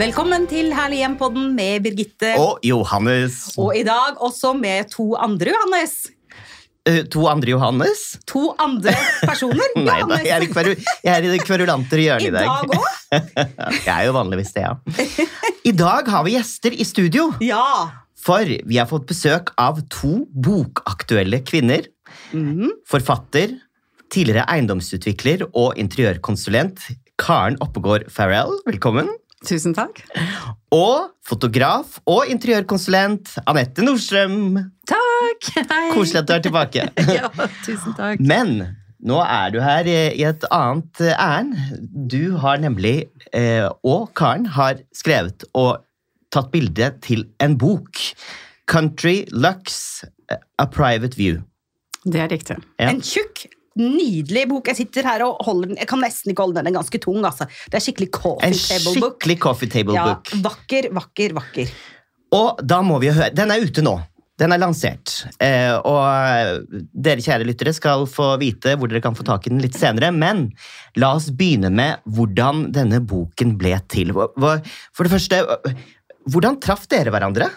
Velkommen til Herlig hjem-podden med Birgitte. Og Johannes. Og i dag også med to andre Johannes. Uh, to andre Johannes? To andre personer. Nei da, jeg er, i kveru, jeg er i det kverulante hjørnet I dag. i dag òg? Jeg er jo vanligvis det, ja. I dag har vi gjester i studio. Ja. For vi har fått besøk av to bokaktuelle kvinner. Mm. Forfatter, tidligere eiendomsutvikler og interiørkonsulent Karen Oppegård Farrell, velkommen. Tusen takk. Og fotograf og interiørkonsulent Anette Nordstrøm. Takk! Hei. Koselig at du er tilbake. Ja, tusen takk. Men nå er du her i et annet eh, ærend. Du har nemlig, eh, og Karen, har skrevet og tatt bilde til en bok. Country Lux, eh, A Private View. Det er riktig. Ja. En tjukk, nydelig bok. Jeg sitter her og holder den. Jeg kan nesten ikke holde den, den er ganske tung. altså. Det er skikkelig coffee En table book. En skikkelig coffee table book. Ja, vakker, vakker, vakker. Og da må vi jo høre Den er ute nå. Den er lansert. Eh, og eh, dere kjære lyttere skal få vite hvor dere kan få tak i den litt senere. Men la oss begynne med hvordan denne boken ble til. For det første, hvordan traff dere hverandre?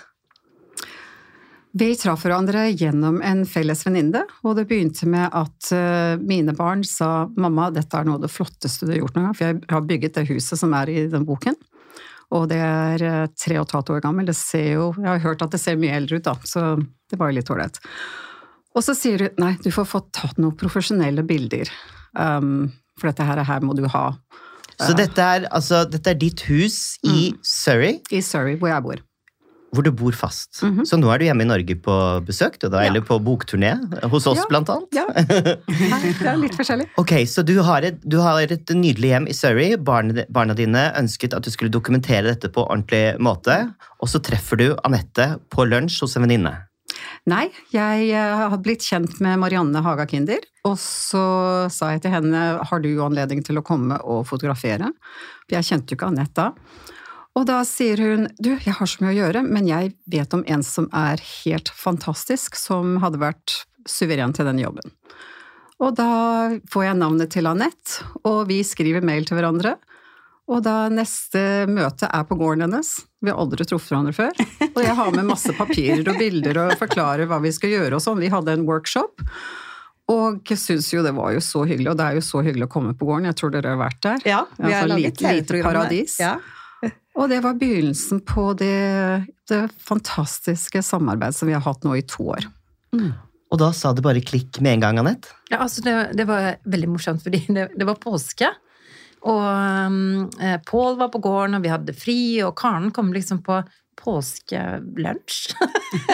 Vi traff hverandre gjennom en felles venninne, og det begynte med at eh, mine barn sa mamma, dette er noe av det flotteste du har gjort noen gang, for jeg har bygget det huset som er i den boken. Og det er eh, tre og et halvt år gammel. Det ser jo, jeg har hørt at det ser mye eldre ut, da, så det var jo litt ålreit. Og så sier du nei, du får få tatt noen profesjonelle bilder, um, for dette her, her må du ha Så dette er, altså, dette er ditt hus i Surrey, i Surrey, hvor jeg bor. Hvor du bor fast. Mhm. Så nå er du hjemme i Norge på besøk, du da, Ja. eller på bokturné hos oss, Ja. blant annet? Ja, det er litt forskjellig. Ok, så du har, et, du har et nydelig hjem i Surrey. Barna, barna dine ønsket at du skulle dokumentere dette på ordentlig måte. Og så treffer du Anette på lunsj hos en venninne. Nei, jeg eh, har blitt kjent med Marianne Haga Kinder, og så sa jeg til henne har du anledning til å komme og fotografere. For jeg kjente jo ikke Anette da. Og da sier hun du, jeg har så mye å gjøre, men jeg vet om en som er helt fantastisk, som hadde vært suveren til den jobben. Og da får jeg navnet til Anette, og vi skriver mail til hverandre. Og da neste møte er på gården hennes, vi har aldri truffet hverandre før, og jeg har med masse papirer og bilder og forklarer hva vi skal gjøre og sånn. Vi hadde en workshop, og jeg syns jo det var jo så hyggelig, og det er jo så hyggelig å komme på gården, jeg tror dere har vært der. Ja, vi har laget lite- lite paradis. Ja. Og det var begynnelsen på det, det fantastiske samarbeidet som vi har hatt nå i to år. Og da sa det bare klikk med en gang, Anette. Ja, altså det, det var veldig morsomt, fordi det, det var påske. Og um, Pål var på gården, og vi hadde fri, og Karen kom liksom på påskelunsj.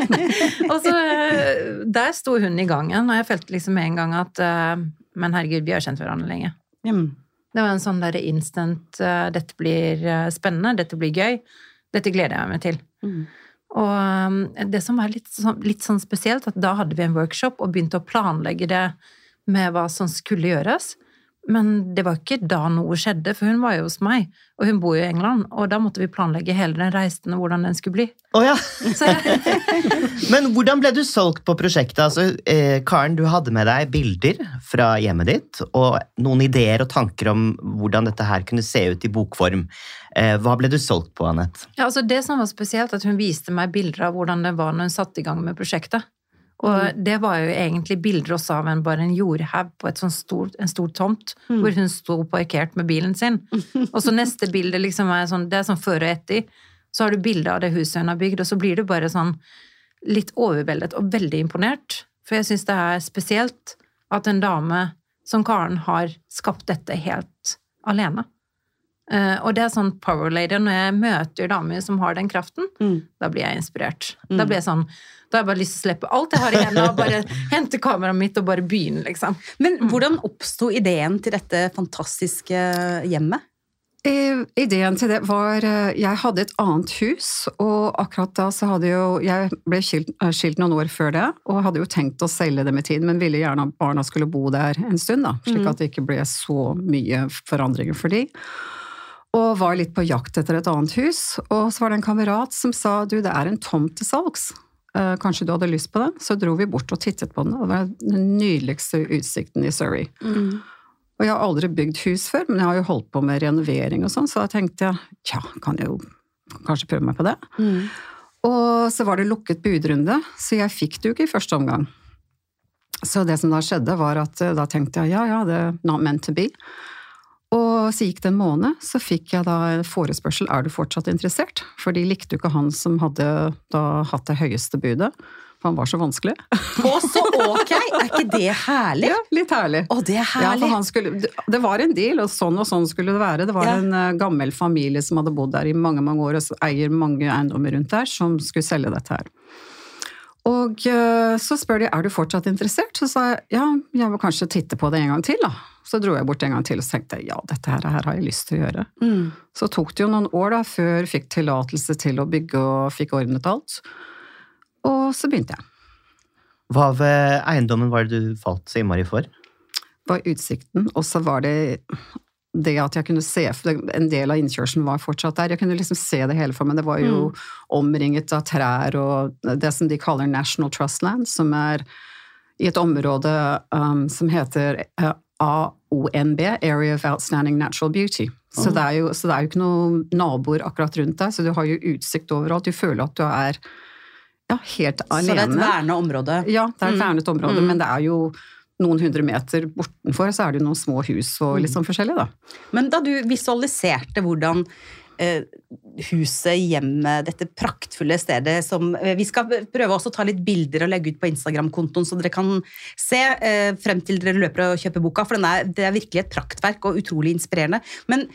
og så eh, Der sto hun i gangen, og jeg følte liksom med en gang at uh, Men herregud, vi har kjent hverandre lenge. Mm. Det var en sånn der instant eh, Dette blir eh, spennende, dette blir gøy. Dette gleder jeg meg til. Mm. Og um, det som var litt sånn, litt sånn spesielt, at da hadde vi en workshop og begynte å planlegge det med hva som skulle gjøres. Men det var ikke da noe skjedde, for hun var jo hos meg, og hun bor jo i England, og da måtte vi planlegge hele den reisen og hvordan den skulle bli. Å ja. Men hvordan ble du solgt på prosjektet? Altså, eh, Karen, du hadde med deg bilder fra hjemmet ditt, og noen ideer og tanker om hvordan dette her kunne se ut i bokform. Eh, hva ble du solgt på, Anette? Ja, altså Det som var spesielt, at hun viste meg bilder av hvordan det var når hun satte i gang med prosjektet. Og det var jo egentlig bilder også av en, bare en jordhaug på et stor, en stor tomt, hvor hun sto parkert med bilen sin. Og så neste bilde liksom er sånn, det er sånn før og etter. Så har du bilde av det huset hun har bygd, og så blir du bare sånn litt overveldet og veldig imponert. For jeg syns det er spesielt at en dame som Karen har skapt dette helt alene. Eh, og det er sånn power lady. Når jeg møter damer som har den kraften, Mm. da blir jeg inspirert. Da blir jeg sånn da har jeg bare lyst til å slippe alt jeg har i hendene, og bare hente kameraet mitt og bare begynne, liksom. Men hvordan oppsto ideen til dette fantastiske hjemmet? Eh, Ideen til det var eh, Jeg hadde et annet hus, og akkurat da så hadde jo Jeg ble skilt, eh, skilt noen år før det, og hadde jo tenkt å selge det med tiden, men ville gjerne at barna skulle bo der en stund, da, slik at det ikke ble så mye forandringer for de. Og var litt på jakt etter et annet hus, og så var det en kamerat som sa du, det er en tomt til salgs. Eh, Kanskje du hadde lyst på den? Så dro vi bort og tittet på den, og det var den nydeligste utsikten i Surrey. Og jeg har aldri bygd hus før, men jeg har jo holdt på med renovering og sånn, så da tenkte jeg tja, kan jeg jo kanskje prøve meg på det. Mm. Og så var det lukket budrunde, så jeg fikk det jo ikke i første omgang. Så det som da skjedde, var at eh, da tenkte jeg ja, ja, det er not meant to be. Og så gikk det en måned, så fikk jeg da en forespørsel er du fortsatt interessert? For de likte jo ikke han som hadde da hatt det høyeste budet, for han var så vanskelig. Å, så ok! Er ikke det herlig? Ja, litt herlig. Å, det er Ja, herlig. for han skulle, det- det var en deal, og sånn og sånn skulle det være. Det var Ja. en eh, gammel familie som hadde bodd der i mange mange år og eier mange eiendommer rundt der, som skulle selge dette her. Og eh, så spør de er du fortsatt interessert, så sa jeg ja, jeg vil kanskje titte på det en gang til. da. Så dro jeg bort en gang til og tenkte ja, dette her, her har jeg lyst til å gjøre. Mm. Så tok det jo noen år da, før jeg fikk tillatelse til å bygge og fikk ordnet alt. Og så begynte jeg. Hva ved eiendommen var det du falt så innmari for? var utsikten, og så var det det at jeg kunne se for En del av innkjørselen var fortsatt der. Jeg kunne liksom se det hele for meg. Det var jo omringet av trær og det som de kaller National Trust Land, som er i et område um, som heter uh, AONB, Area of Outstanding Natural Beauty. Så, det er jo, så det er jo ikke noen naboer akkurat rundt deg, så du har jo utsikt overalt. Du føler at du er ja, helt Så det er et vernet område. Ja, det er et Mm. vernet område, Mm. men det er jo noen hundre meter bortenfor, så er det jo noen små hus og litt sånn forskjellig, da. Men da du visualiserte hvordan eh, huset, hjemmet, dette praktfulle stedet som eh, Vi skal prøve også å ta litt bilder og legge ut på Instagram-kontoen, så dere kan se eh, frem til dere løper og kjøper boka, for er, det er virkelig et praktverk og utrolig inspirerende. Men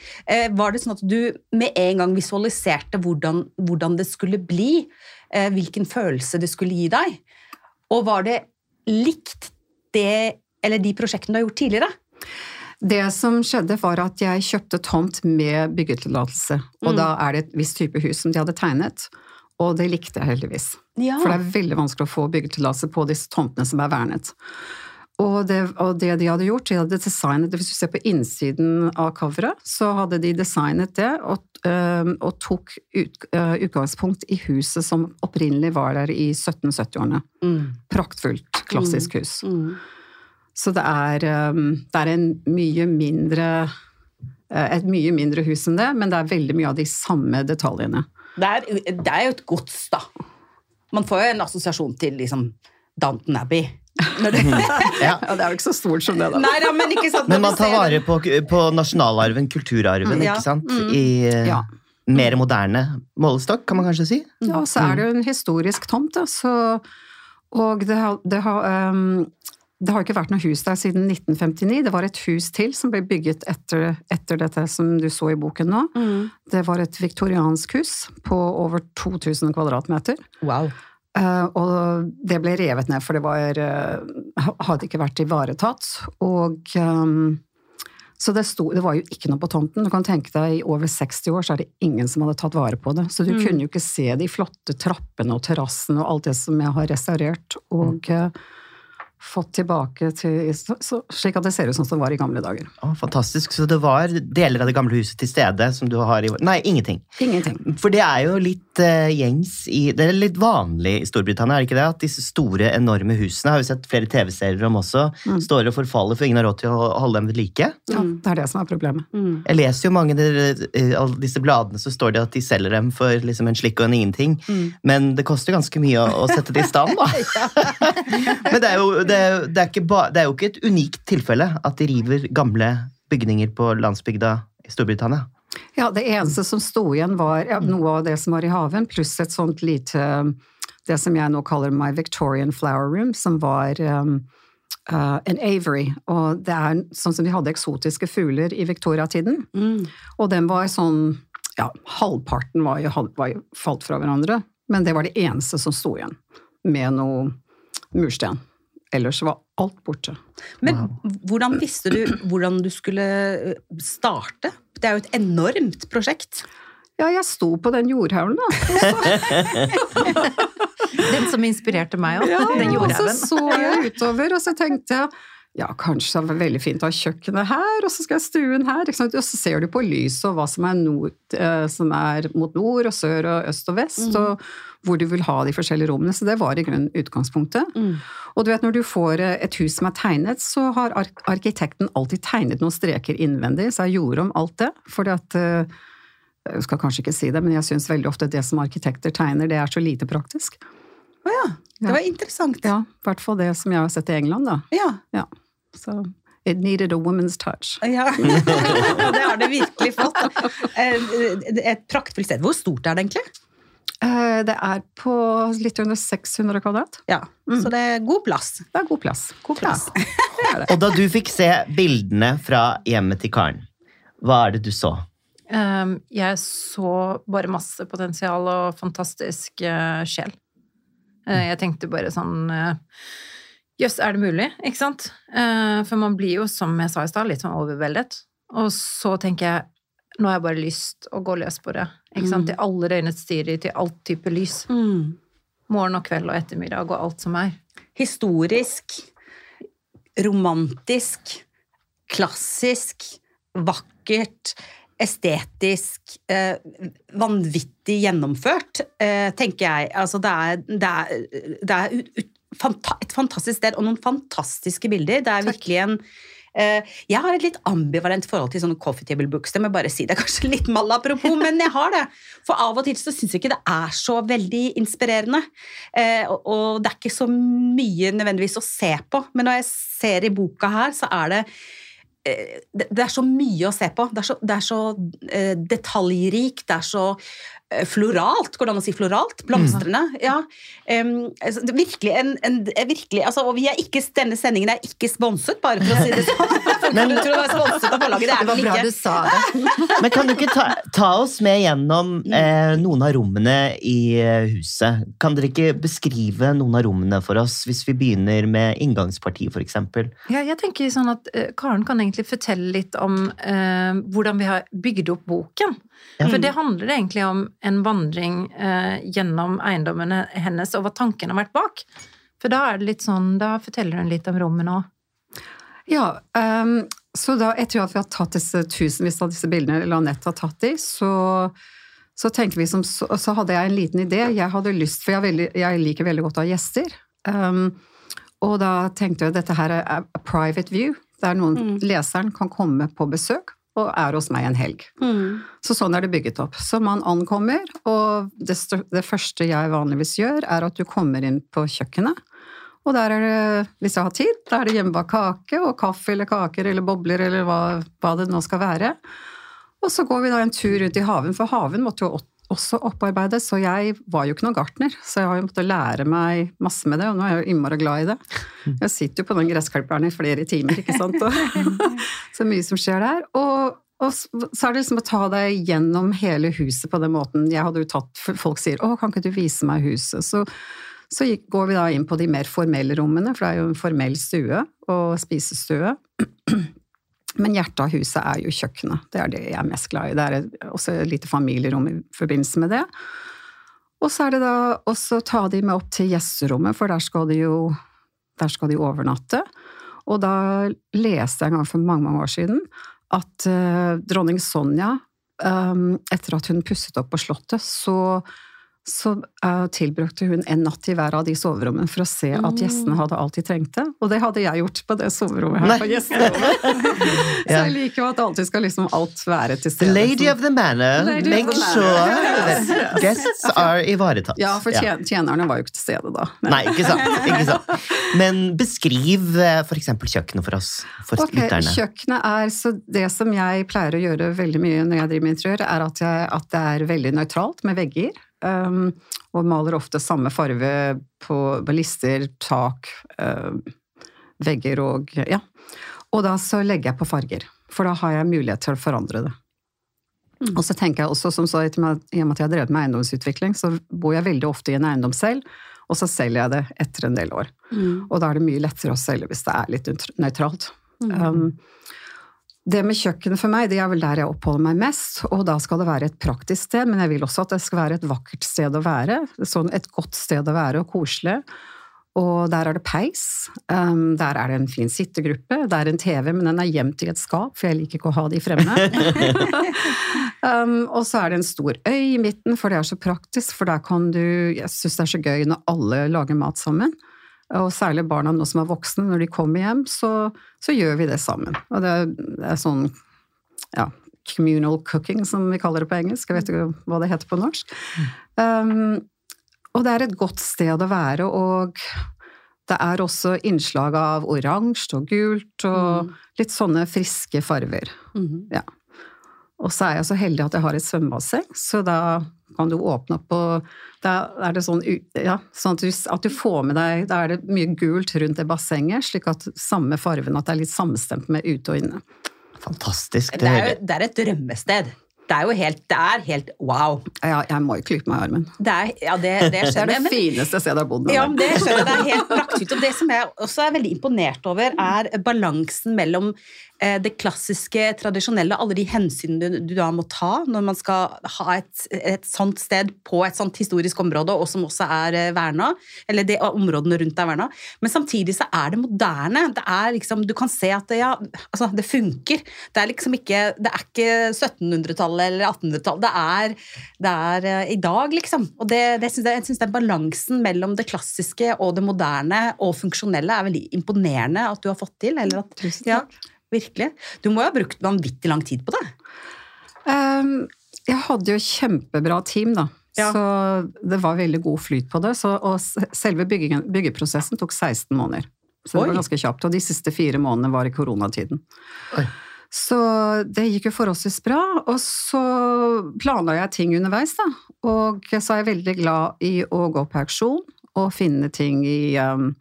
var det sånn at du med en gang visualiserte hvordan, hvordan det skulle bli? Hvilken følelse det skulle gi deg? Og var det likt det, eller de prosjektene du har gjort tidligere? Det som skjedde, var at jeg kjøpte tomt med byggetillatelse. Og Mm. da er det et visst type hus som de hadde tegnet, og det likte jeg heldigvis. Ja. For det er veldig vanskelig å få byggetillatelse på disse tomtene som er vernet. Og det, og det de hadde gjort, de hadde designet det, Hvis du ser på innsiden av coveret, så hadde de designet det og, og tok ut, øh, utgangspunkt i huset som opprinnelig var der i 1770-årene. Mm. Praktfullt, klassisk hus. Mm. Så det er, øhm, det er en mye mindre eh, et mye mindre hus enn det, men det er veldig mye av de samme detaljene. Det er, det er jo et gods, da. Man får jo en assosiasjon til liksom Downton Abbey. Det, Ja. Ja, Det er jo ikke så stort som det, da. Nei da, men ikke sant Men man tar vare på, på nasjonalarven, kulturarven, Mm, ja. ikke sant? Mm. I eh, Ja. mer moderne målestokk, kan man kanskje si? Ja, og så er det jo en historisk tomt, da. Så, og det har, det, har, um, det har ikke vært noe hus der siden 1959. Det var et hus til som ble bygget etter, etter dette som du så i boken nå. Mm. Det var et viktoriansk hus på over 2000 kvadratmeter. Wow. Uh, og det ble revet ned, for det var, uh, hadde ikke vært ivaretatt. Og ehm, så det, sto, det var jo ikke noe på tomten. Du kan tenke deg, I over 60 år så er det ingen som hadde tatt vare på det. Så du Mm. kunne jo ikke se de flotte trappene og terrassen og alt det som jeg har restaurert. Og eh, fått tilbake til så, Slik at det ser ut sånn som det var i gamle dager. Å, fantastisk. Så det var deler av det gamle huset til stede som du har i Nei, ingenting. Ingenting. For det er jo litt uh, gjengs i Det er litt vanlig i Storbritannia, er det ikke det? At disse store, enorme husene, har vi sett flere TV-serier om også, Mm. står og forfaller for ingen har råd til å holde dem ved like. Ja, det er det som er problemet. Mm. Jeg leser jo mange av alle disse bladene, så står det at de selger dem for liksom en slikk og en ingenting. Mm. Men det koster ganske mye å, å sette det i stand, da. Men det er, jo, det, er, det, er ikke ba, det er jo ikke et unikt tilfelle at de river gamle bygninger på landsbygda i Storbritannia. Ja, det eneste som sto igjen var ja, noe av det som var i haven, pluss et sånt lite Det som jeg nå kaller My Victorian Flower Room, som var um, uh, en aviary. Og det er sånn som de hadde eksotiske fugler i Victoria-tiden. Mm. Og den var sånn Ja, halvparten var jo, var jo falt fra hverandre. Men det var det eneste som sto igjen, med noe mursten. Ellers var alt borte. Men hvordan visste du hvordan du skulle eh, starte? Det er jo et enormt prosjekt. Ja, jeg sto på den jordhaugen, da. Den som inspirerte meg òg. Ja, Den og så så jeg utover, og så tenkte jeg ja, kanskje det er veldig fint å ha kjøkkenet her, og så skal jeg stuen her. Ikke sant? Og så ser du på lyset og hva som er, nord, eh, som er mot nord og sør og øst og vest, og hvor du vil ha de forskjellige rommene. Så det var i grunnen utgangspunktet. Og du vet, når du får eh, et hus som er tegnet, så har arkitekten alltid tegnet noen streker innvendig, så jeg gjorde om alt det. fordi at eh, Jeg skal kanskje ikke si det, men jeg syns veldig ofte det som arkitekter tegner, det er så lite praktisk. Å ja. Det var interessant. Ja, I hvert fall det som jeg har sett i England, da. Ja. Ja. Så it needed a woman's touch. Ja, det har det virkelig fått. Eh, Et praktfullt sted. Hvor stort er det egentlig? Eh, Det er på litt under 600 kvadrat. Ja, Så det er god plass. Det er god plass. God plass. Og da du fikk se bildene fra hjemmet til Karen, hva er det du så? Um, jeg så bare masse potensial og fantastisk uh, sjel. Uh, jeg tenkte bare sånn uh, Jøss, er det mulig? Ikke sant? Eh, for man blir jo, som jeg sa i stad, litt sånn overveldet. Og så tenker jeg nå har jeg bare lyst å gå løs på det. Ikke sant? Til alle døgnets tider, til alt type lys. Mm. Morgen og kveld og ettermiddag og alt som er. Historisk, romantisk, klassisk, vakkert, estetisk, eh, vanvittig gjennomført, eh, tenker jeg. Altså, det er, det er, det er ut, ut, fanta, et fantastisk sted, og noen fantastiske bilder. Det er virkelig en jeg har et litt ambivalent forhold til sånne coffee table books. Det må jeg bare si. Det er kanskje litt malapropos, men jeg har det. For av og til så syns jeg ikke det er så veldig inspirerende. Eh, og, det er ikke så mye nødvendigvis å se på. Men når jeg ser i boka her, så er det eh, det er så mye å se på. Det er så, det er så eh, detaljrikt, det er så eh, floralt. Går det an å si floralt? Blomstrende. Ja. Um, altså, det er virkelig en, en er virkelig, altså, Og vi er ikke, denne sendingen er ikke sponset, bare for å si det sånn. Men- du tror det var forlaget, det Det var bra ikke. du sa det. Men kan du ikke ta, ta oss med gjennom eh, noen av rommene i eh, huset? Kan dere ikke beskrive noen av rommene for oss, hvis vi begynner med inngangspartiet, eksempel? Ja, jeg tenker sånn at eh, Karen kan egentlig fortelle litt om eh, hvordan vi har bygd opp boken. Ja. For det handler egentlig om en vandring eh, gjennom eiendommene hennes, og hva tanken har vært bak. For da er det litt sånn, da forteller hun litt om rommet nå. Ja, um, så da etter at vi har tatt disse tusenvis av disse bildene, eller Anette har tatt de, så, så tenker vi som så, så hadde jeg en liten idé. Jeg hadde lyst, for jeg, veldig, jeg liker veldig godt å ha gjester. Um, og da tenkte jeg at dette her er a private view, der noen leseren kan komme på besøk og er hos meg en helg. Mm. Så sånn er det bygget opp. Så man ankommer, og det, det første jeg vanligvis gjør, er at du kommer inn på kjøkkenet. Og der er det, hvis jeg har tid, da er det hjemmebakt kake og kaffe eller kaker eller bobler eller hva, hva det nå skal være. Og så går vi da en tur rundt i haven, for haven måtte jo også opparbeidet, så jeg var jo ikke noen gartner, så jeg har jo måttet lære meg masse med det, og nå er jeg jo innmari glad i det. Jeg sitter jo på den gressklipperen i flere timer, ikke sant, og så mye som skjer der. Og, og så er det liksom å ta deg gjennom hele huset på den måten. Jeg hadde jo tatt, Folk sier 'Å, kan ikke du vise meg huset?' Så, så går vi da inn på de mer formelle rommene, for det er jo en formell stue og spisestue. Men hjertet av huset er jo kjøkkenet. Det er det jeg er mest glad i. Det er også et lite familierom i forbindelse med det. Og så er det da også ta de med opp til gjesterommet, for der skal de jo der skal de overnatte. Og da leste jeg en gang for mange, mange år siden at uh, dronning Sonja, um, etter at hun pusset opp på Slottet, så, så uh, tilbrukte hun en natt i hver av de soverommene for å se at gjestene hadde alt de trengte. Og det hadde jeg gjort på det soverommet her Nei. på gjesterommet. så jeg liker jo at alltid skal liksom alt være til stede. lady of the manor Lady make the sure Yes, that guests are ivaretatt. Ja, for tjen tjenerne var jo ikke til stede da. Nei, ikke sant, ikke sant. Men beskriv f.eks. for eksempel kjøkkenet for oss, for okay, lytterne. Kjøkkenet er så Det som jeg pleier å gjøre veldig mye når jeg driver med interiør, er at, jeg, at det er veldig nøytralt med vegger. Um, og maler ofte samme farve på, lister, tak, um, vegger og Ja. Og da så legger jeg på farger, for da har jeg mulighet til å forandre det. Og så tenker jeg også, som så, i og med at jeg har drevet med eiendomsutvikling, så bor jeg veldig ofte i en eiendom selv, og så selger jeg det etter en del år. Og da er det mye lettere å selge hvis det er litt nøytralt. Um, det med kjøkkenet for meg, det er vel der jeg oppholder meg mest, og da skal det være et praktisk sted, men jeg vil også at det skal være et vakkert sted å være, sånn et godt sted å være og koselig. Og der er det peis, um, der er det en fin sittegruppe, det er en TV, men den er gjemt i et skap, for jeg liker ikke å ha de fremme. um, og så er det en stor øy i midten, for det er så praktisk, for der kan du Jeg syns det er så gøy når alle lager mat sammen. Og særlig barna nå som er voksne, når de kommer hjem, så, så gjør vi det sammen. Og det er, det er sånn Ja. communal cooking, som vi kaller det på engelsk. Jeg vet ikke hva det heter på norsk. Um, og det er et godt sted å være, og det er også innslag av oransje og gult og litt sånne friske farver. Mhm. Ja. Og så er jeg så heldig at jeg har et svømmebasseng, så da kan du åpne opp og Da er det sånn, ja, sånn at, du, at du får med deg Da er det mye gult rundt det bassenget, slik at samme fargen, at det er litt samstemt med ute og inne. Fantastisk. Det er, jo, det er et drømmested. Det er jo helt, det er helt wow. Ja, jeg må jo klype meg i armen. Det er, ja, det, det Det er det men- fineste stedet jeg har bodd. med Ja, det skjønner jeg. Det er helt praktfullt. Og det som jeg også er veldig imponert over, er balansen mellom eh, det klassiske, tradisjonelle, alle de hensynene du, du da må ta når man skal ha et, et sånt sted på et sånt historisk område, og som også er eh, verna, eller det, områdene rundt er verna. Men samtidig så er det moderne. Det er liksom, du kan se at det, ja, altså, det funker. Det er liksom ikke, det er ikke 1700-tallet eller 1800-tallet. Det er, det er eh, i dag, liksom. Og det, det synes jeg, jeg synes det er balansen mellom det klassiske og det moderne og funksjonelle er veldig imponerende at du har fått til. Eller at, Tusen ja, takk. virkelig. Du må jo ha brukt vanvittig lang tid på det. Um, jeg hadde jo kjempebra team, da. Ja. Så det var veldig god flyt på det. Så, og selve byggingen, byggeprosessen tok 16 måneder. Så det Oi. var ganske kjapt. Og de siste fire månedene var i koronatiden. Oi. Så det gikk jo forholdsvis bra. Og så planla jeg ting underveis, da. Og så er jeg veldig glad i å gå på auksjon og finne ting i um,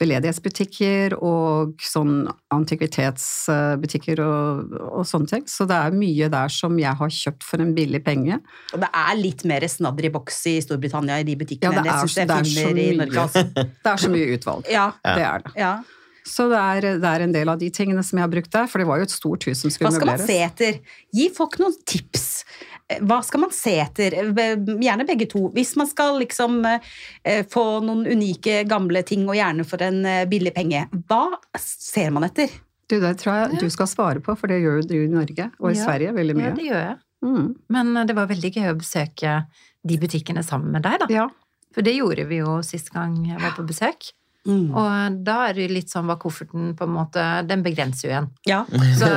beledighetsbutikker og sånn antikvitetsbutikker og, og sånne ting. Så det er mye der som jeg har kjøpt for en billig penge. Og det er litt mer snadder i boks i Storbritannia i de butikkene Ja, det enn jeg syns jeg er finner i. Norge. Altså. Det er så mye utvalg. Ja, Det er det. ja. Så det er, det er en del av de tingene som jeg har brukt der, for det var jo et stort hus som skulle møbleres. Hva skal man se etter? Gi folk noen tips. Eh, Hva skal man se etter? Eh, Gjerne begge to. Hvis man skal liksom eh, få noen unike, gamle ting, og gjerne for en billig penge, hva ser man etter? Du, det tror jeg du skal svare på, for det gjør du i Norge og i Ja. Sverige veldig mye. Ja, det gjør jeg. Mm. Men det var veldig gøy å besøke de butikkene sammen med deg, da. Ja. For det gjorde vi jo sist gang jeg var på besøk. Mm. Og da er det litt sånn var kofferten på en måte Den begrenser jo en. Ja. Så,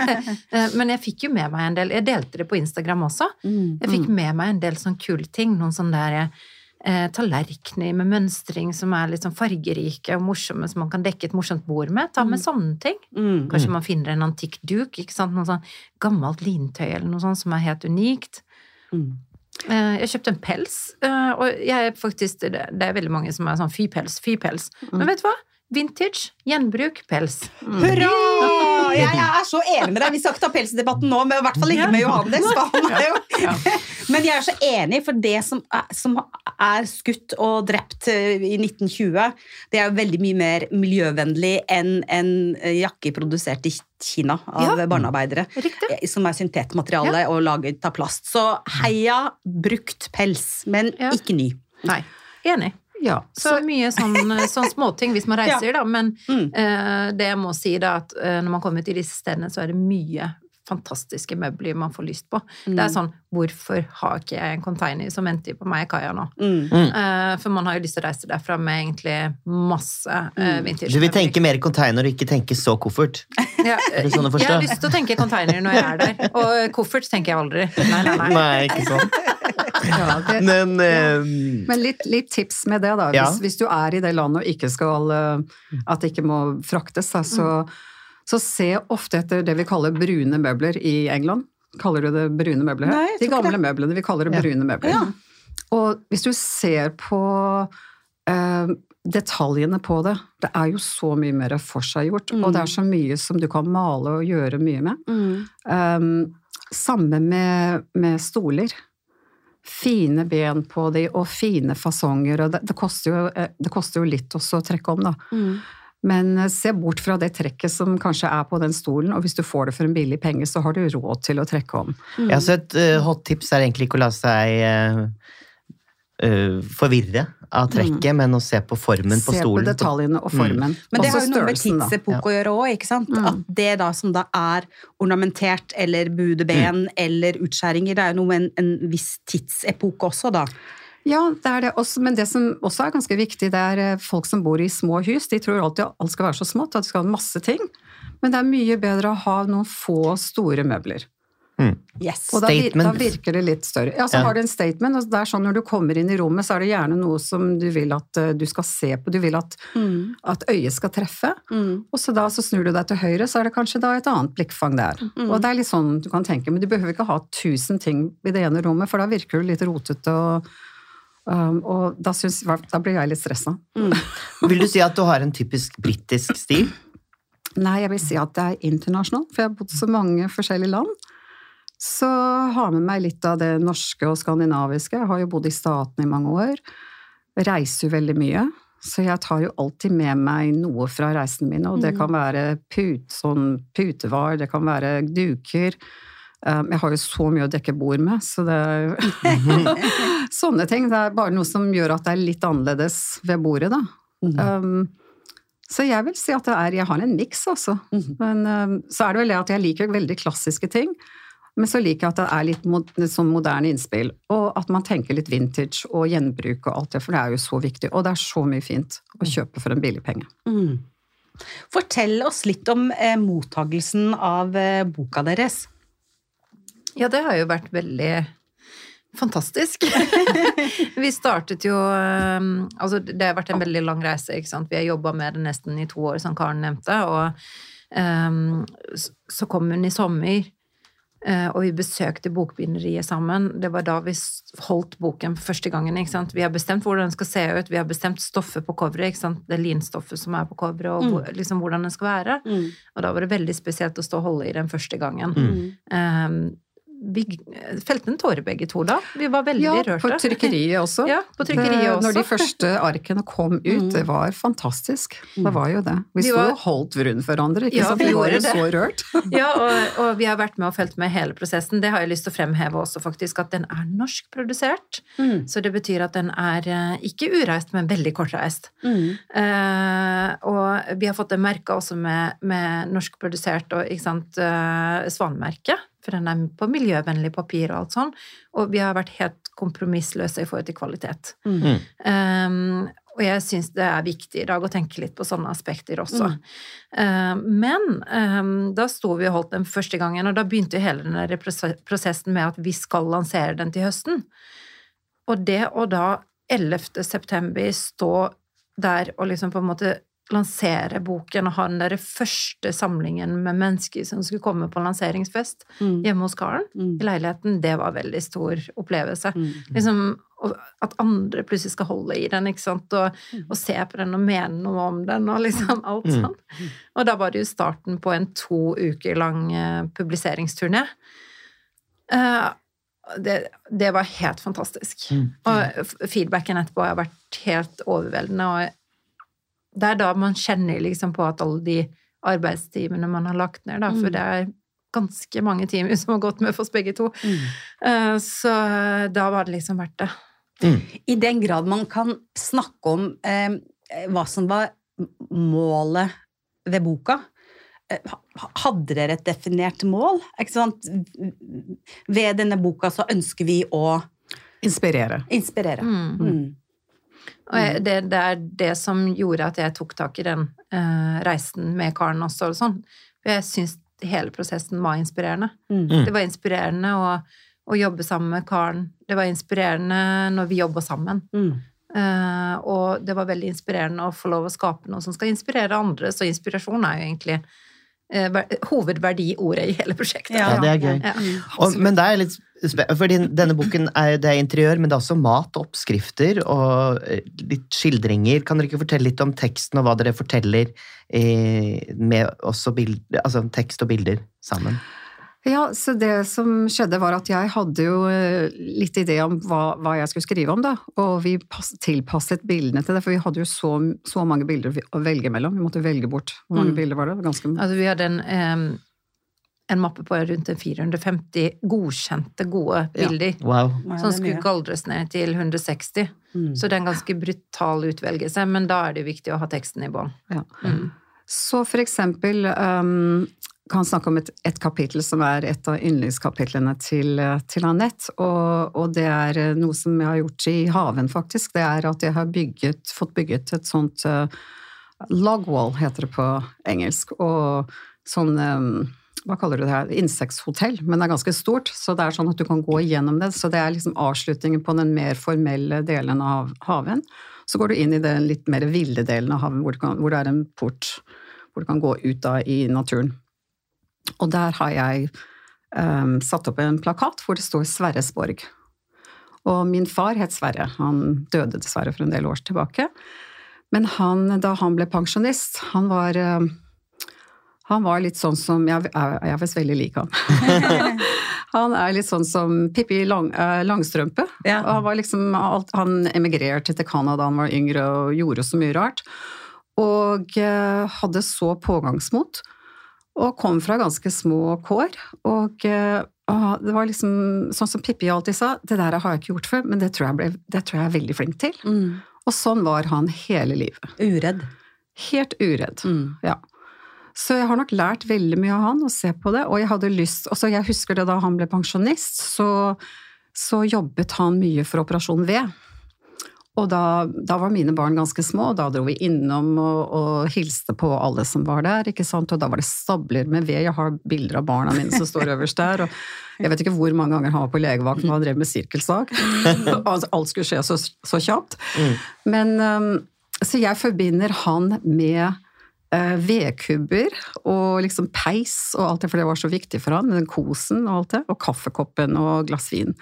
men jeg fikk jo med meg en del Jeg delte det på Instagram også. Mm. Jeg fikk med meg en del sånn kule ting. Noen sånne der eh, tallerkener med mønstring som er litt sånn fargerike og morsomme, som man kan dekke et morsomt bord med. Ta med sånne ting. Mm. Kanskje man finner en antikk duk, ikke sant? Noe sånn gammelt lintøy eller noe sånt som er helt unikt. Mm. Eh, Jeg kjøpte en pels, eh, og jeg er faktisk, det er veldig mange som er sånn fy-pels, fy-pels. Men vet du hva? Vintage, gjenbruk, pels. Hurra! Jeg, jeg er så enig med deg. Vi skal ikke ta pelsdebatten nå, men i hvert fall ikke med Johannes. Men jeg er så enig, for det som er, som er skutt og drept eh, i 1920, det er jo veldig mye mer miljøvennlig enn en jakke produsert i Kina av Ja. barnearbeidere. Riktig. eh, Som er syntetmateriale og laget av plast. Så heia brukt pels, men Ja. ikke ny. Nei, enig. Ja. Så mye sånn, sånn småting hvis man reiser, da. Men Mm. eh, det jeg må si, da, at eh, når man kommer til disse stedene, så er det mye fantastiske møbler man får lyst på. Det er sånn Hvorfor har ikke jeg en container som venter på meg i kaia nå? Mm. Eh, for man har jo lyst til å reise derfra med egentlig masse uh, vintage. Du vil tenke mer container og ikke tenke så koffert? ja, Er det sånn å Jeg har lyst til å tenke container når jeg er der. Og koffert tenker jeg aldri. Nei, nei, nei. Nei, ikke sant. ja det, Men eh, Men litt, litt tips med det, da. Ja. Hvis, hvis du er i det landet og ikke skal eh, At det ikke må fraktes, da, så, så se ofte etter det vi kaller brune møbler i England. Kaller du det brune møbler? Nei, De gamle det. møblene. Vi kaller det Ja. brune møbler. Og hvis du ser på eh, detaljene på det Det er jo så mye mer forseggjort, og det er så mye som du kan male og gjøre mye med. Mm. Um, samme med, med stoler. Fine ben på de, og fine fasonger. Og det, det, koster jo, eh, det koster jo litt også å trekke om, da. Mm. Men eh, se bort fra det trekket som kanskje er på den stolen, og hvis du får det for en billig penge, så har du råd til å trekke om. ja, så et uh, hot tips er egentlig ikke å la seg eh, forvirre av trekket, men å se på formen på Se på detaljene og formen. Men det har jo noe med tidsepok å gjøre òg? Mm. At det da som da er ornamentert eller budeben eller utskjæringer, det er jo noe med en, en viss tidsepoke også, da. Ja, det er det også, men det som også er ganske viktig, det er eh, folk som bor i små hus. De tror alltid at alt skal være så smått, at de skal ha masse ting. Men det er mye bedre å ha noen få store møbler. Yes. Og da, da virker det litt større. Ja, så Ja. har du en statement, og det er sånn når du kommer inn i rommet, så er det gjerne noe som du vil at eh, du skal se på, du vil at, Mm. at øyet skal treffe. Mm. Og så da så snur du deg til høyre, så er det kanskje da et annet blikkfang der. Mm. Og det er litt sånn du kan tenke, men du behøver ikke ha tusen ting i det ene rommet, for da virker du litt rotete, og, um, og da, synes, da blir jeg litt stressa. Vil du si at du har en typisk britisk stil? Nei, jeg vil si at det er internasjonalt, for jeg har bodd så mange forskjellige land. Så har med meg litt av det norske og skandinaviske. Jeg har jo bodd i Statene i mange år. Reiser jo veldig mye. Så jeg tar jo alltid med meg noe fra reisene mine, og det kan være put, sånn putevar, det kan være duker. Um, Jeg har jo så mye å dekke bord med, så det er Sånne ting. Det er bare noe som gjør at det er litt annerledes ved bordet, da. Um, så jeg vil si at det er, jeg har en miks, altså. Men um, så er det vel det at jeg liker veldig klassiske ting. Men så liker jeg at det er litt mod, sånn moderne innspill, og at man tenker litt vintage og gjenbruk og alt det, for det er jo så viktig. Og det er så mye fint å kjøpe for en billig penge. Mm. Fortell oss litt om eh, mottagelsen av eh, boka deres. Ja, det har jo vært veldig fantastisk. vi startet jo um, Altså, det har vært en veldig lang reise, ikke sant. Vi har jobba med det nesten i to år, som Karen nevnte, og um, så kom hun i sommer. Eh, Og vi besøkte bokbinderiet sammen. Det var da vi holdt boken for første gangen. ikke sant? Vi har bestemt hvordan den skal se ut, vi har bestemt stoffet på coveret. Det linstoffet som er på coveret, og mm. liksom hvordan den skal være. Og da var det veldig spesielt å stå og holde i den første gangen. Um, vi felte en tåre begge to da. Vi var veldig Ja, rørte. på trykkeriet også. Ja, på trykkeriet det, også. Når de første arkene kom ut, det var fantastisk. Det var jo det. Vi Vi sto var- og holdt rundt hverandre, ikke Ja, sant? vi Vi var jo det. så rørt. Ja, og, og vi har vært med og fulgt med hele prosessen. Det har jeg lyst til å fremheve også, faktisk, at den er norskprodusert. Mm. Så det betyr at den er eh, ikke ureist, men veldig kortreist. Mm. Uh, og vi har fått det merka også med, med norskprodusert og ikke sant, uh, svanemerke, for den er på miljøvennlig papir og alt sånn. Og vi har vært helt kompromissløse i forhold til kvalitet. Mm. Um, og jeg syns det er viktig i dag å tenke litt på sånne aspekter også. Um, men um, da sto vi og holdt den første gangen, og da begynte jo hele den der prosessen med at vi skal lansere den til høsten. Og det å da 11. september stå der og liksom på en måte lansere boken og ha den der første samlingen med mennesker som skulle komme på lanseringsfest Mm. hjemme hos Karen Mm. i leiligheten, det var veldig stor opplevelse. Mm. Liksom, at andre plutselig skal holde i den, ikke sant, og, og se på den og mene noe om den, og liksom alt Mm. sånn. Og da var det jo starten på en to uker lang eh, publiseringsturné. Uh, det, det var helt fantastisk. Mm. Og feedbacken etterpå har vært helt overveldende, og det er da man kjenner liksom på at alle de arbeidstimene man har lagt ned, da, for Mm. det er ganske mange timer som har gått med for oss begge to. Mm. Eh, Så da var det liksom verdt det. I den grad man kan snakke om eh, hva som var målet ved boka. eh, Hadde dere et definert mål? Ikke sant? Ved denne boka så ønsker vi å Inspirere. inspirere. Mm. Mm. Og jeg, det, det er det som gjorde at jeg tok tak i den uh, reisen med Karen også. Og sånn. For jeg syns hele prosessen var inspirerende. Mm. Mm. Det var inspirerende å, å jobbe sammen med Karen. Det var inspirerende når vi jobba sammen. Mm. Uh, og det var veldig inspirerende å få lov å skape noe som skal inspirere andre. Så inspirasjon er jo egentlig hovedverdiordet i hele prosjektet. Ja, det er gøy. Ja. Og, men det er litt fordi denne boken er, det er interiør, men det er også mat og oppskrifter og eh, litt skildringer. Kan dere ikke fortelle litt om teksten og hva dere forteller eh, med også bild, altså tekst og bilder sammen? Ja, så det som skjedde var at jeg hadde jo eh, litt idé om hva, hva jeg skulle skrive om, da. Og vi pass, tilpasset bildene til det, for vi hadde jo så, så mange bilder å velge mellom. Vi måtte velge bort. Hvor mange Mm. bilder var det? Ganske Altså, vi hadde en, um, en mappe på rundt 450 godkjente, gode Ja. bilder. Wow. Som skulle galdres ned til 160. Mm. Så det er en ganske brutal utvelgelse, men da er det jo viktig å ha teksten i bånn. Ja. Mm. Så for eksempel um, kan snakke om et, et kapittel som er et av yndlingskapitlene til, eh, til Anette, og, og det er eh, noe som jeg har gjort i haven, faktisk. Det er at jeg har bygget, fått bygget et sånt uh, log wall, heter det på engelsk, og sånn um, hva kaller du det her, insekthotell, men det er ganske stort, så det er sånn at du kan gå igjennom det. Så det er liksom avslutningen på den mer formelle delen av haven. Så går du inn i den litt mer ville delen av haven, hvor, hvor det er en port hvor du kan gå ut da i naturen. Og der har jeg um, satt opp en plakat hvor det står Sverresborg. Og min far het Sverre. Han døde dessverre for en del år tilbake. Men han, da han ble pensjonist, han var um, han var litt sånn som Jeg, jeg, jeg er visst veldig lik han. han er litt sånn som Pippi Lang, uh, Langstrømpe. Ja. Han, var liksom, han emigrerte til Canada da han var yngre og gjorde så mye rart. Og uh, hadde så pågangsmot. Og kom fra ganske små kår. Og og det var liksom sånn som Pippi alltid sa, det der har jeg ikke gjort før, men det tror jeg, ble, det tror jeg er veldig flink til. Mm. Og sånn var han hele livet. Uredd. Helt uredd. Mm. Ja. Så jeg har nok lært veldig mye av han å se på det, og jeg hadde lyst Og så Jeg husker det da han ble pensjonist, så, så jobbet han mye for Operasjon V. Og da, da, var mine barn ganske små, og da dro vi innom og, og, hilste på alle som var der. ikke sant? Og da var det stabler med ved. Jeg har bilder av barna mine som står øverst der. og Jeg vet ikke hvor mange ganger han var på legevakten og han drev med sirkelsak. Alt skulle skje så, så kjapt. Mm. Men um, Så jeg forbinder han med uh, vedkubber og liksom peis og alt det, for det var så viktig for han, den kosen og alt det, og kaffekoppen og glass vin.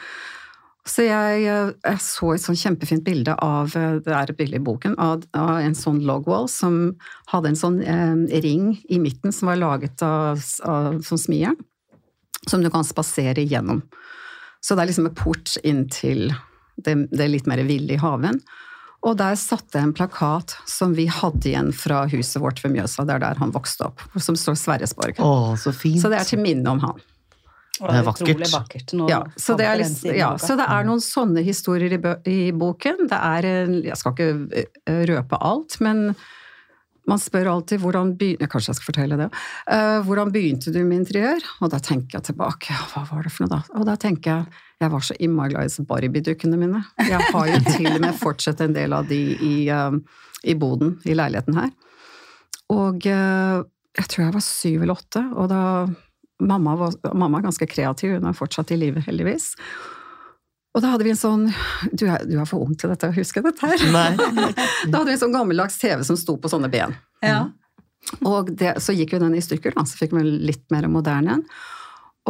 Så jeg, jeg, så et sånn kjempefint bilde av det er et bilde i boken, av, av en sånn logwall som hadde en sånn eh, ring i midten som var laget av, av sånn smijern, som du kan spasere gjennom. Så det er liksom en port inn til det, det litt mer ville i haven. Og der satte jeg en plakat som vi hadde igjen fra huset vårt ved Mjøsa, det er der han vokste opp, som står Sverresborg. Å, så fint. Så det er til minne om han. Det er vakkert. Vakkert. Ja så, det er liksom, siden ja, så det er noen sånne historier i, i boken. Det er Jeg skal ikke eh, røpe alt, men man spør alltid hvordan begynte Kanskje jeg skal fortelle det. Uh, hvordan begynte du med interiør? Og da tenker jeg tilbake. Ja, hva var det for noe da? Og da tenker jeg jeg var så innmari glad i disse Barbie-dukkene mine. Jeg har jo til og med fortsatt en del av de i, uh, i boden, i leiligheten her. Og uh, jeg tror jeg var syv eller åtte, og da Mamma, var, mamma er ganske kreativ, hun er fortsatt i live, heldigvis. Og da hadde vi en sånn Du er, du er for ung til dette å huske dette her. Nei. Da hadde vi en sånn gammeldags TV som sto på sånne ben. Ja. Og det, så gikk jo den i stykker, da, så fikk vi litt mer moderne en.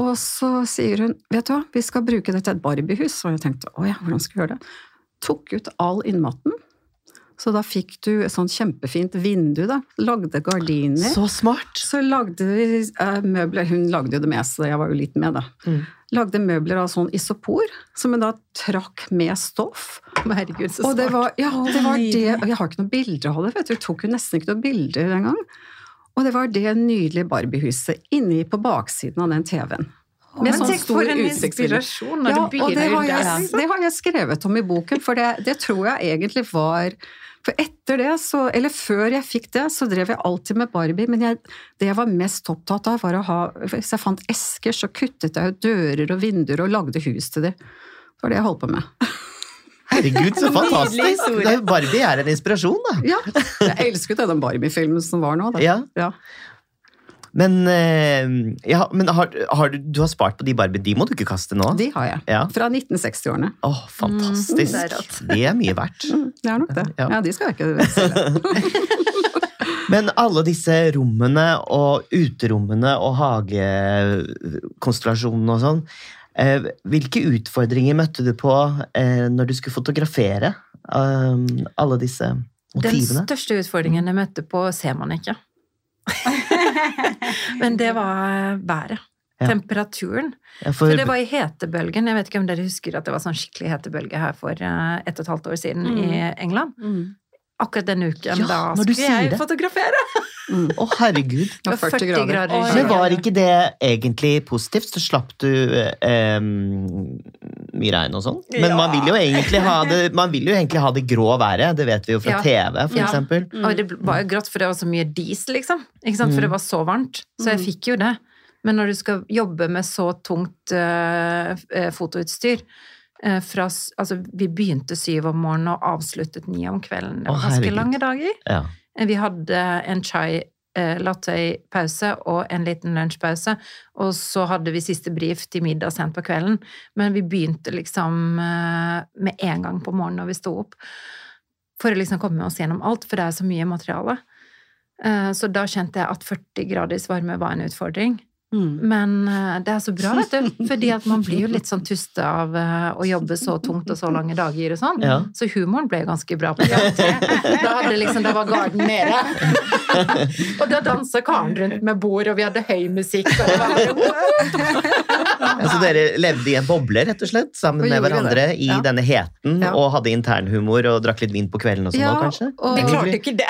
Og så sier hun vet du hva, vi skal bruke det til et Barbie-hus. Og jeg tenkte å ja, hvordan skal vi gjøre det? Tok ut all innmaten. Så da fikk du et sånt kjempefint vindu, da. Lagde gardiner. Så smart. Så lagde vi eh, møbler Hun lagde jo det meste, jeg var jo litt med, da. Mm. Lagde møbler av sånn isopor, som hun da trakk med stoff. Herregud, så Og det smart. var, ja, det var det Jeg har ikke noen bilder av det, vet du. Jeg tok jo nesten ikke noen bilder engang. Og det var det nydelige Barbie-huset inni på baksiden av den TV-en. Med Men sånn stor utsiktsvindu. Ja, og det har, jeg, det har jeg skrevet om i boken, for det, det tror jeg egentlig var For etter det, så, eller før jeg fikk det, så drev jeg alltid med Barbie, men jeg, det jeg var mest opptatt av, var å ha Hvis jeg fant esker, så kuttet jeg ut dører og vinduer og lagde hus til dem. Det var det jeg holdt på med. Herregud, så fantastisk! Barbie er en inspirasjon, da. Ja, Jeg elsket den Barbie-filmen som var nå. Da. Ja. Ja. Men, eh, ja, men har, har du, du har spart på de Barbie, de må du ikke kaste nå? De har jeg. Ja. Fra 1960-årene. Åh, fantastisk. Mm, det er det, er mye verdt. Mm, Det er nok det. Ja. Ja, de skal jeg ikke selge. Men alle disse rommene og uterommene og hagekonstellasjonene og sånn, eh, hvilke utfordringer møtte du på eh, når du skulle fotografere alle disse motivene? Den største utfordringen jeg møtte på, ser man ikke. Men det var været. Ja. Temperaturen. Ja, For det var i hetebølgen. Jeg vet ikke om dere husker at det var sånn skikkelig hetebølge her for eh, ett og et halvt år siden Mm. i England. Mm. Akkurat den uken, Ja, da skulle jeg det. fotografere! Mm. Å, herregud. Det var 40 grader. Oh, Men var ikke det egentlig positivt? Så slapp du eh, mye regn og sånn. Men man vil jo egentlig ha det, man vil jo egentlig ha det grå været. Det vet vi jo fra Ja. TV, for Ja. eksempel. Og det var jo grått, for det var så mye dis, liksom. Ikke sant? For Mm. det var så varmt. Så jeg Mm. fikk jo det. Men når du skal jobbe med så tungt eh, fotoutstyr fra, altså, Vi begynte syv om morgenen og avsluttet ni om kvelden. Det var ganske herregud. lange dager. Ja. Eh, Vi hadde en chai latte-pause og en liten lunsjpause. Og så hadde vi siste brief til middag sent på kvelden. Men vi begynte liksom eh, med en gang på morgenen når vi sto opp. For å liksom komme oss gjennom alt, for det er så mye materiale. Eh, Så da kjente jeg at 40 graders varme var en utfordring. Mm. Men eh, det er så bra, vet du. Fordi at man blir jo litt sånn tuste av eh, å jobbe så tungt og så lange dager og sånn. Ja. Så humoren ble ganske bra på jobb. Da, hadde liksom, da var garden nede. Og da dansa Karen rundt med bord, og vi hadde høy musikk. Og det var bare, Altså, dere levde i en boble, rett og slett, sammen og med hverandre det. i Ja. denne heten, Ja. og hadde internhumor og drakk litt vin på kvelden og sånn Ja, òg, kanskje? og- Vi klarte ikke det.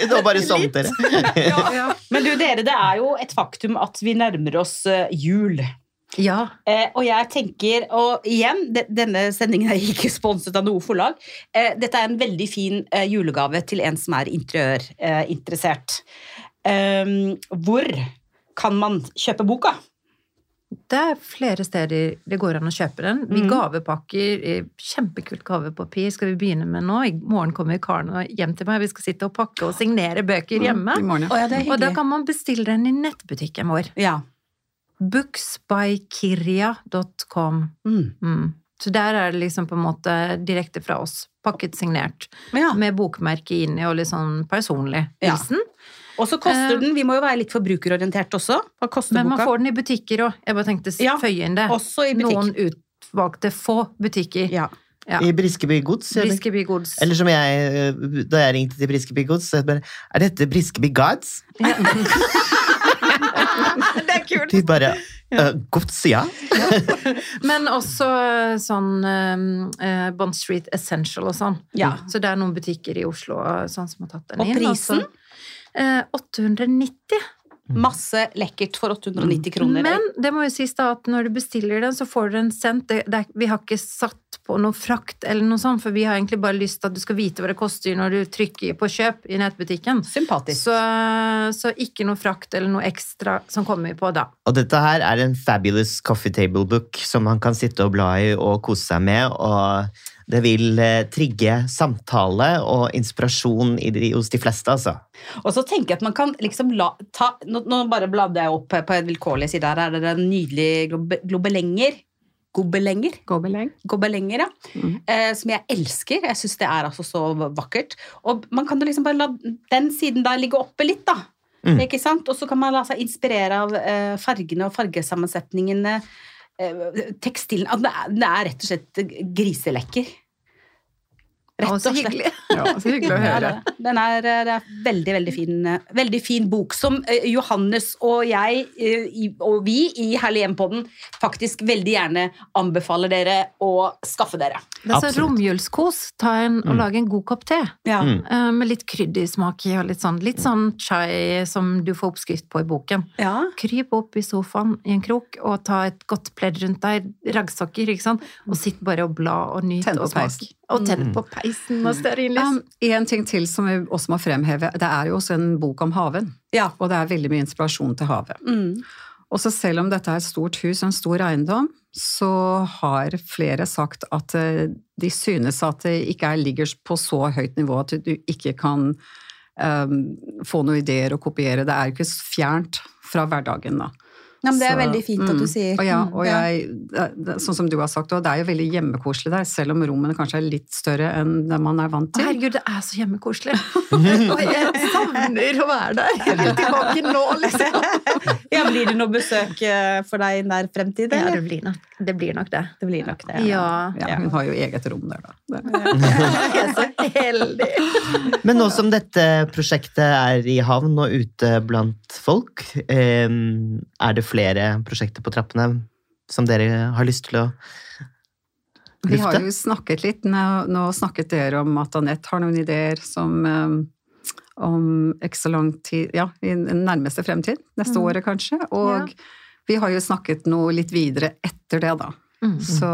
Det var bare sånn dere. Ja. Men du, dere, det er jo et faktum at vi nærmer oss eh, jul. ja. Eh, og jeg tenker, og igjen, de, denne sendingen er ikke sponset av noe forlag. Eh, dette er en veldig fin eh, julegave til en som er interiørinteressert. Eh, hvor kan man kjøpe boka? Det er flere steder det går an å kjøpe den. Vi Mhm. gavepakker eh, kjempekult gavepapir skal vi begynne med nå. I morgen kommer Karen hjem til meg. Vi skal sitte og pakke og signere bøker hjemme. Mm, morgen, ja. Og da kan man bestille den i nettbutikken vår. Ja. Booksbykirja.com. Mm. Mm. Så der er det liksom på en måte direkte fra oss. Pakket signert. ja. Med bokmerke inni og litt sånn personlig Ja. Og så koster Eh, den, vi må jo være litt forbrukerorientert også. Hva koster Men man boka? får den i butikker òg. Jeg bare tenkte å Ja, føye inn det. Også i butikk. Noen utvalgte få butikker. Ja. Ja. I Briskeby Gods. eller? Briskeby Gods. Eller som jeg, eh, da jeg ringte til Briskeby Gods, så jeg bare Er dette Briskeby Gods? Det er kult! De bare «Øh, Gods, ja. Men også eh, sånn eh, Bond Street Essential og sånn. Ja. Så det er noen butikker i Oslo eh, sånn som har tatt den Og inn. prisen? Eh, 890. Masse lekkert for 890 kroner. Men det må jo sies da at når du bestiller den, så får du den sendt. Det, det vi har ikke satt på noe frakt eller noe sånt, for vi har egentlig bare lyst til at du skal vite hva det koster når du trykker på kjøp i nettbutikken. Sympatisk. Så, så ikke noe frakt eller noe ekstra som kommer på da. Og dette her er en fabulous coffee table book som man kan sitte og bla i og kose seg med. og det vil eh, trigge samtale og inspirasjon i de, hos de fleste, altså. Og så tenker jeg at man kan liksom la, ta Nå, nå bare bladde jeg opp på en vilkårlig side her. Er det en nydelig globe, globelenger? Gobelenger? Gobeleng. Gobelenger, ja. Mm. Eh, som jeg elsker. Jeg syns det er altså så vakkert. Og man kan jo liksom bare la den siden der ligge oppe litt, da. Mm. Ikke sant? Og så kan man la seg inspirere av eh, fargene og fargesammensetningene. Eh, tekstilen at det er rett og slett griselekker. Rett og så slett. hyggelig. Ja, så hyggelig å Ja, høre. det, den er, det er veldig, veldig fin, eh, veldig fin bok som eh, Johannes og jeg eh, og vi i Herlig hjem-podden faktisk veldig gjerne anbefaler dere å skaffe dere. Det er så romjulskos. Ta en og Mm. lage en god kopp te. Ja. Mm. eh, Med litt kryddersmak i, og litt sånn, litt sånn chai som du får oppskrift på i boken. Ja. Kryp opp i sofaen i en krok og ta et godt pledd rundt deg, raggsokker, ikke sant, og sitt bare og bla og nyt og smak. Og tenn på på peisen og stearinlys. Um, en ting til som vi også må fremheve. Det er jo også en bok om haven. ja. Og det er veldig mye inspirasjon til havet. Mm. Og så selv om dette er et stort hus og en stor eiendom, så har flere sagt at eh, de synes at det ikke er, ligger på så høyt nivå at du ikke kan um, få noen ideer og kopiere. Det er jo ikke fjernt fra hverdagen, da. Ja, men det er Så, veldig fint at du mm, sier. Og, ja, Mm, og ja. jeg, sånn som du har sagt, og det er jo veldig hjemmekoselig der, selv om rommene kanskje er litt større enn det man er vant Å, til. herregud, det er så hjemmekoselig. og jeg savner å være der. Jeg vil tilbake nå, liksom. Ja, blir det noe besøk eh, for deg i nær fremtid? Ja, det blir nok det. Blir nok det. Det blir nok det. Ja. Ja, hun har jo eget rom der, da. Jeg er så heldig. Men nå som dette prosjektet er i havn og ute blant folk, eh, er det flere prosjekter på trappene som dere har lyst til å Lufte. Vi har jo snakket litt, nå, nå snakket dere om at Anette har noen ideer som um, om ikke så lang tid, ja, i den nærmeste fremtid, neste Mm. året kanskje, og vi har jo snakket noe litt videre etter det da. Mm. Så,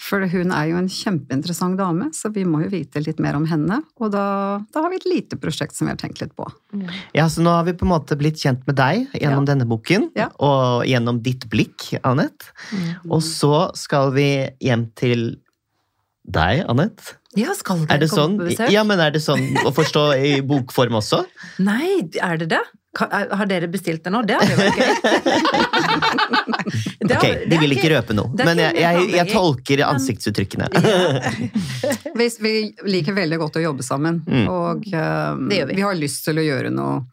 for hun er jo en kjempeinteressant dame, så vi må jo vite litt mer om henne, og da, da har vi et lite prosjekt som vi har tenkt litt på. Ja, så nå har vi på en måte blitt kjent med deg gjennom denne boken, Ja. og gjennom ditt blikk, Anette. Mm. Og så skal vi hjem til deg, Anette, Ja, skal Er dere komme sånn? på besøk? Ja, men er det sånn å forstå i bokform også? Nei, er det det? Er- Har dere bestilt det nå? Det hadde vært gøy. Ok, De vil ikke- røpe noe, men jeg, jeg, jeg tolker ansiktsuttrykkene. Vi, vi liker veldig godt å jobbe sammen, Mm. og eh, vi. vi har lyst til å gjøre noe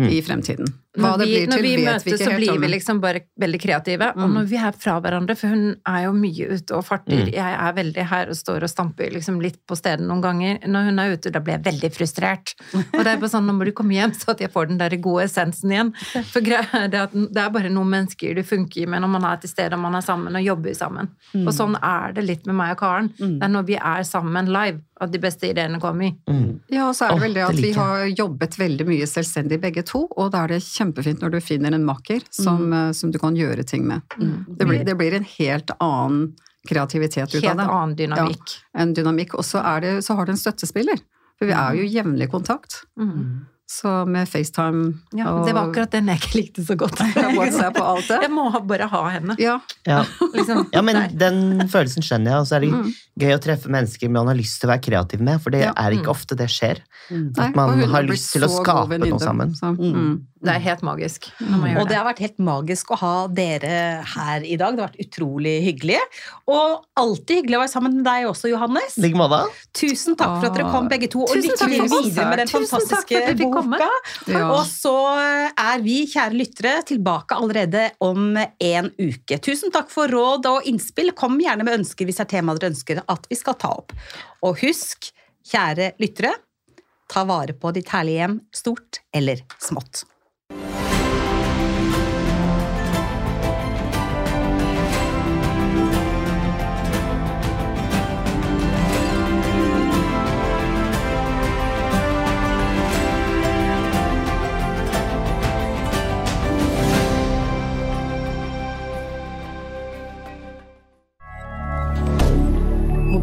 Mm. i fremtiden. Hva Når det vi, blir når til, vi vet møtes, vi ikke så helt blir vi liksom bare veldig kreative. Og Mm. når vi er fra hverandre, for hun er jo mye ute og farter. Mm. Jeg er veldig her og står og stamper liksom litt på stedet noen ganger. Når hun er ute, da blir jeg veldig frustrert. Og det er bare sånn, nå må du komme hjem, så at jeg får den der gode essensen igjen. For greia er det at det er bare noen mennesker du funker med når man er til stede og man er sammen og jobber sammen. Mm. Og sånn er det litt med meg og Karen. Det er når vi er sammen live at de beste ideene kommer. Mm. Ja, og så er det vel det det at vi har jobbet veldig mye selvstendig begge to, og da er det kjempefint når du finner en makker som, mm. som du kan gjøre ting med. Det, blir, det blir en helt annen kreativitet ut av Helt annen dynamikk. En dynamikk. Og så, det, så har du en støttespiller. For vi er jo jevnlig i kontakt. Mm. Så med FaceTime Ja, og det var akkurat den jeg ikke likte så godt. WhatsApp og alt det. Jeg må bare ha henne. Ja, Ja. Liksom. ja, men den følelsen skjønner jeg, og så er det Mm. gøy å treffe mennesker man har lyst til å være kreativ med, for det Ja. er ikke Mm. ofte det skjer. Mm. At man har lyst til å skape noe sammen. Så, Mm. Det er helt magisk Og det har vært helt magisk å ha dere her i dag. Det har vært utrolig hyggelig. Og alltid hyggelig å være sammen med deg også, Johannes. Like måte. Tusen takk for at dere kom, begge to. Og lykke til videre med den Tusen fantastiske boka. Ja. Og så er vi, kjære lyttere, tilbake allerede om en uke. Tusen takk for råd og innspill. Kom gjerne med ønsker hvis det er tema dere ønsker at vi skal ta opp. Og husk, kjære lyttere, ta vare på ditt herlige hjem, stort eller smått.